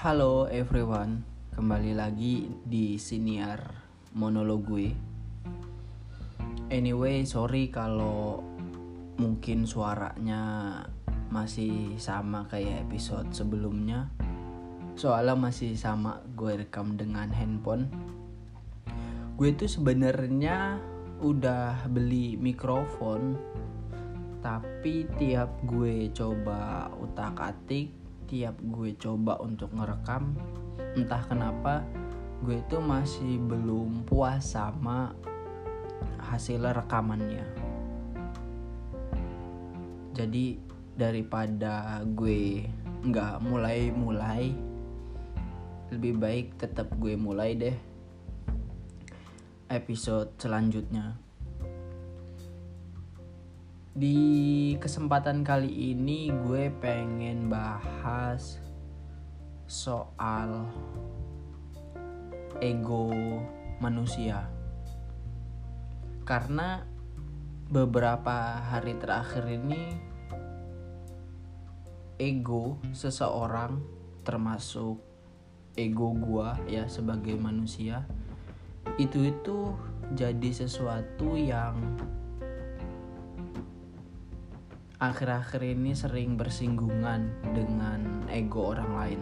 Halo everyone, kembali lagi di siniar monolog gue. Anyway, sorry kalau mungkin suaranya masih sama kayak episode sebelumnya. Soalnya masih sama gue rekam dengan handphone. Gue tuh sebenarnya udah beli mikrofon tapi tiap gue coba utak-atik tiap gue coba untuk ngerekam entah kenapa gue itu masih belum puas sama hasil rekamannya. Jadi daripada gue nggak mulai-mulai lebih baik tetap gue mulai deh episode selanjutnya di kesempatan kali ini gue pengen bahas soal ego manusia. Karena beberapa hari terakhir ini ego seseorang termasuk ego gua ya sebagai manusia itu itu jadi sesuatu yang akhir-akhir ini sering bersinggungan dengan ego orang lain.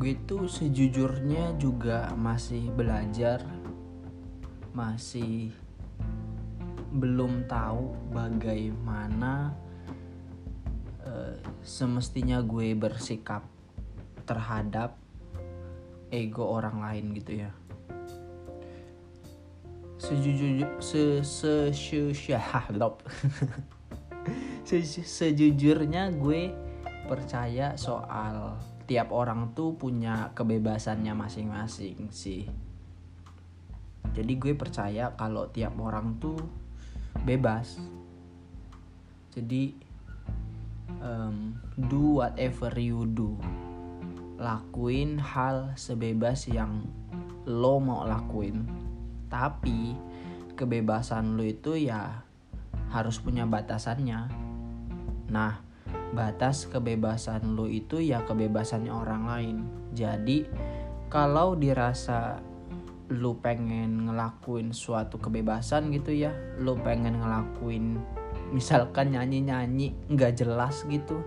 Gue tuh sejujurnya juga masih belajar, masih belum tahu bagaimana uh, semestinya gue bersikap terhadap ego orang lain gitu ya sejujur se se se sejujurnya gue percaya soal tiap orang tuh punya kebebasannya masing-masing sih. Jadi gue percaya kalau tiap orang tuh bebas. Jadi um, do whatever you do. Lakuin hal sebebas yang lo mau lakuin tapi kebebasan lu itu ya harus punya batasannya. Nah batas kebebasan lu itu ya kebebasannya orang lain. Jadi kalau dirasa lu pengen ngelakuin suatu kebebasan gitu ya lu pengen ngelakuin misalkan nyanyi-nyanyi nggak jelas gitu.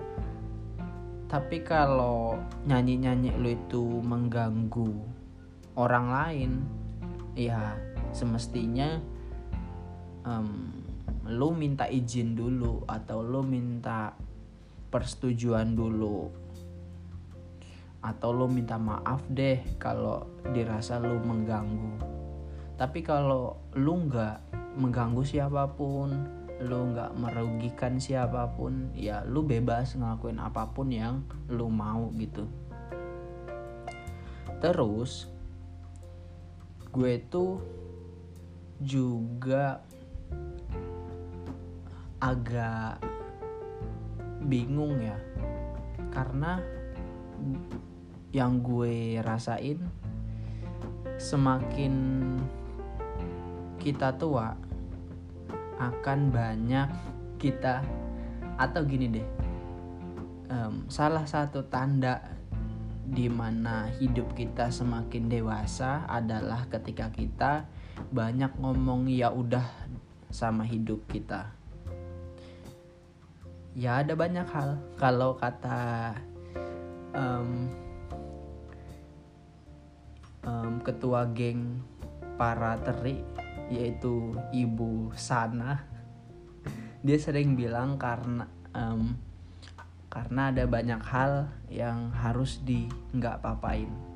Tapi kalau nyanyi-nyanyi lu itu mengganggu orang lain ya semestinya um, lu minta izin dulu atau lu minta persetujuan dulu. Atau lu minta maaf deh kalau dirasa lu mengganggu. Tapi kalau lu nggak mengganggu siapa pun lu nggak merugikan siapa pun ya lu bebas ngelakuin apa pun yang lu mau gitu. Terus gue tuh juga agak bingung ya. Karena yang gue rasain semakin kita tua akan banyak kita atau gini deh um, salah satu tanda di mana hidup kita semakin dewasa adalah ketika kita banyak ngomong ya udah sama hidup kita. Ya ada banyak hal. Kalau kata um, um, ketua geng para teri yaitu ibu sana dia sering bilang karena um, karena ada banyak hal yang harus di nggak papain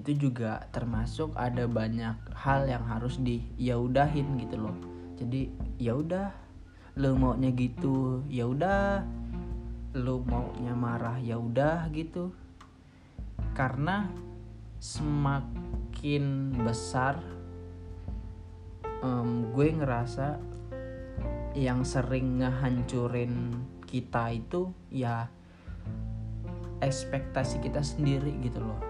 itu juga termasuk ada banyak hal yang harus di yaudahin gitu loh. Jadi ya udah lo maunya gitu ya udah. Lo maunya marah ya udah gitu. Karena semakin besar um, gue ngerasa yang sering ngehancurin kita itu ya ekspektasi kita sendiri gitu loh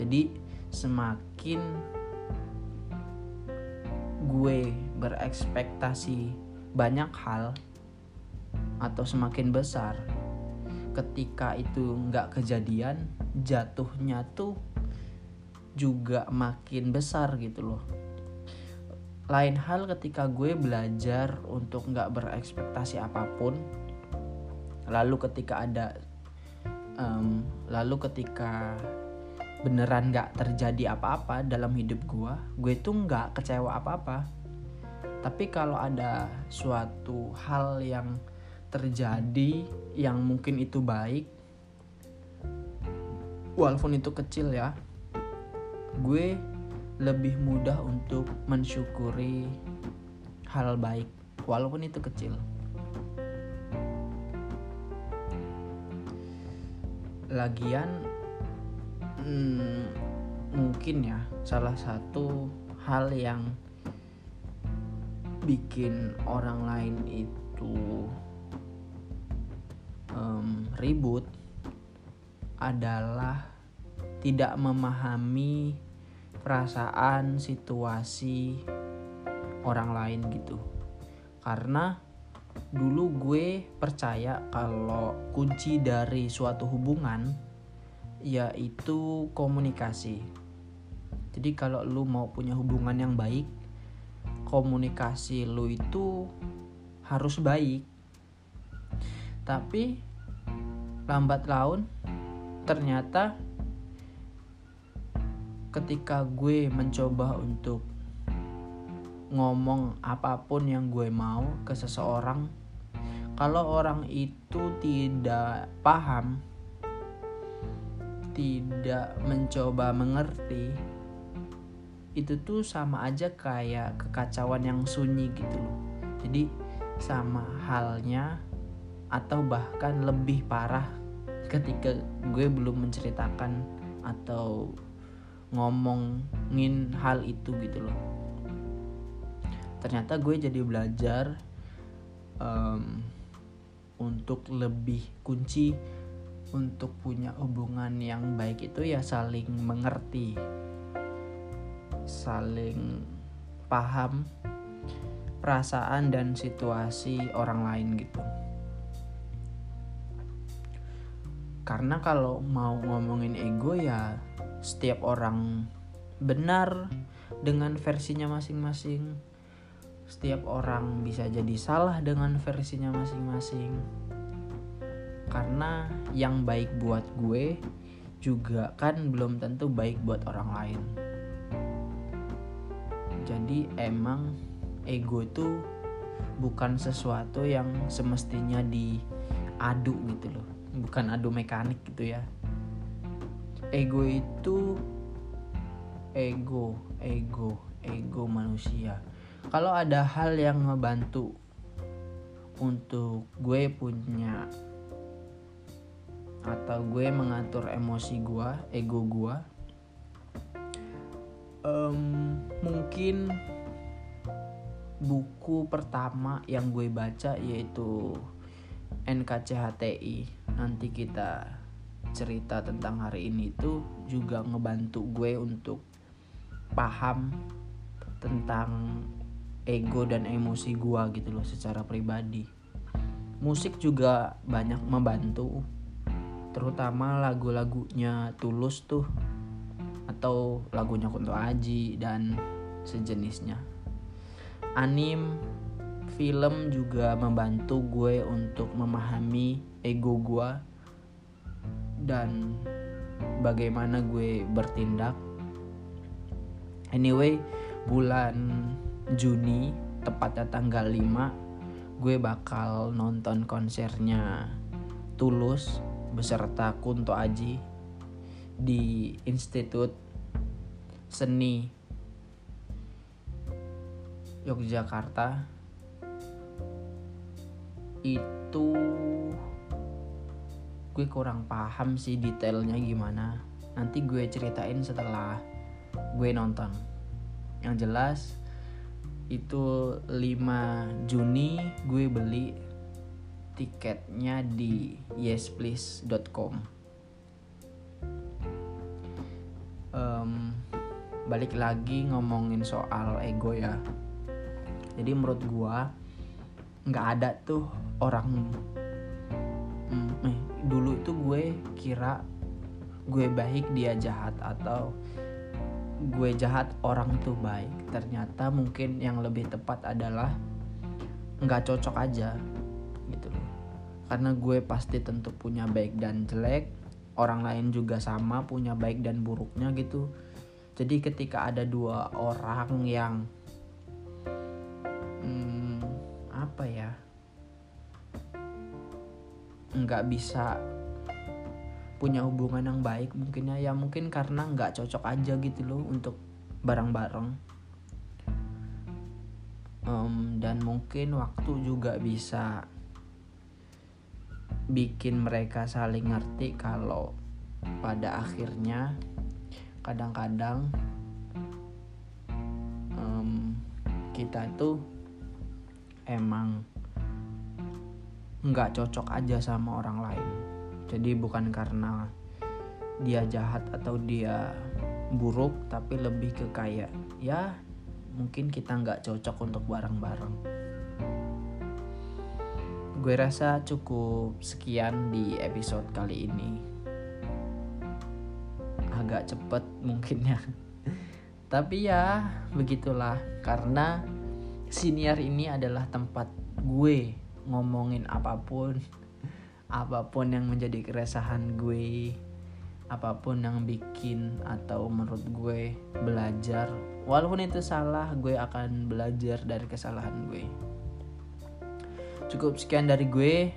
jadi semakin gue berekspektasi banyak hal atau semakin besar ketika itu nggak kejadian jatuhnya tuh juga makin besar gitu loh. Lain hal ketika gue belajar untuk nggak berekspektasi apa pun lalu ketika ada um, lalu ketika beneran nggak terjadi apa-apa dalam hidup gue gue tuh nggak kecewa apa-apa. Tapi kalau ada suatu hal yang terjadi yang mungkin itu baik walaupun itu kecil ya gue lebih mudah untuk mensyukuri hal baik walaupun itu kecil. Lagian hmm, mungkin ya salah satu hal yang bikin orang lain itu um, ribut adalah tidak memahami perasaan situasi orang lain gitu. Karena dulu gue percaya kalau kunci dari suatu hubungan yaitu komunikasi. Jadi kalau lu mau punya hubungan yang baik komunikasi lu itu harus baik. Tapi lambat laun ternyata ketika gue mencoba untuk ngomong apa pun yang gue mau ke seseorang kalau orang itu tidak paham tidak mencoba mengerti itu tuh sama aja kayak kekacauan yang sunyi gitu loh. Jadi sama halnya atau bahkan lebih parah ketika gue belum menceritakan atau ngomongin hal itu gitu loh. Ternyata gue jadi belajar um, untuk lebih kunci untuk punya hubungan yang baik itu ya saling mengerti saling paham perasaan dan situasi orang lain gitu karena kalau mau ngomongin ego ya setiap orang benar dengan versinya masing-masing. Setiap orang bisa jadi salah dengan versinya masing-masing. Karena yang baik buat gue juga kan belum tentu baik buat orang lain. Jadi emang ego itu bukan sesuatu yang semestinya diadu gitu loh. Bukan adu mekanik gitu ya ego itu ego ego ego manusia kalau ada hal yang ngebantu untuk gue punya atau gue mengatur emosi gue ego gue um, mungkin buku pertama yang gue baca yaitu NKCHTI nanti kita cerita tentang hari ini itu juga ngebantu gue untuk paham tentang ego dan emosi gue gitu loh secara pribadi. Musik juga banyak membantu terutama lagu-lagunya Tulus tuh atau lagunya Kunto Aji dan sejenisnya anim film juga membantu gue untuk memahami ego gue dan bagaimana gue bertindak. Anyway, bulan Juni tepatnya tanggal 5 gue bakal nonton konsernya Tulus beserta Kunto Aji di Institut Seni Yogyakarta. Itu gue kurang paham sih detailnya gimana. Nanti gue ceritain setelah gue nonton. Yang jelas itu 5 Juni gue beli tiketnya di yesplease.com um, balik lagi ngomongin soal ego ya. Jadi menurut gue nggak ada tuh orang dulu itu gue kira gue baik dia jahat atau gue jahat orang tuh baik. Ternyata mungkin yang lebih tepat adalah nggak cocok aja karena gue pasti tentu punya baik dan jelek orang lain juga sama punya baik dan buruknya gitu. Jadi ketika ada dua orang yang hmm, apa ya nggak bisa punya hubungan yang baik mungkinnya ya mungkin karena nggak cocok aja gitu loh untuk bareng-bareng. Um, dan mungkin waktu juga bisa bikin mereka saling ngerti kalau pada akhirnya kadang-kadang um, kita itu emang nggak cocok aja sama orang lain. Jadi bukan karena dia jahat atau dia buruk tapi lebih ke kayak ya mungkin kita nggak cocok untuk bareng-bareng gue rasa cukup sekian di episode kali ini. Agak cepet mungkinnya tapi ya begitulah. Karena siniar ini adalah tempat gue ngomongin apa pun. Apa pun yang menjadi keresahan gue. Apa pun yang bikin atau menurut gue belajar. Walaupun itu salah gue akan belajar dari kesalahan gue cukup sekian dari gue.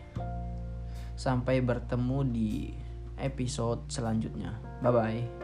Sampai bertemu di episode selanjutnya. Bye bye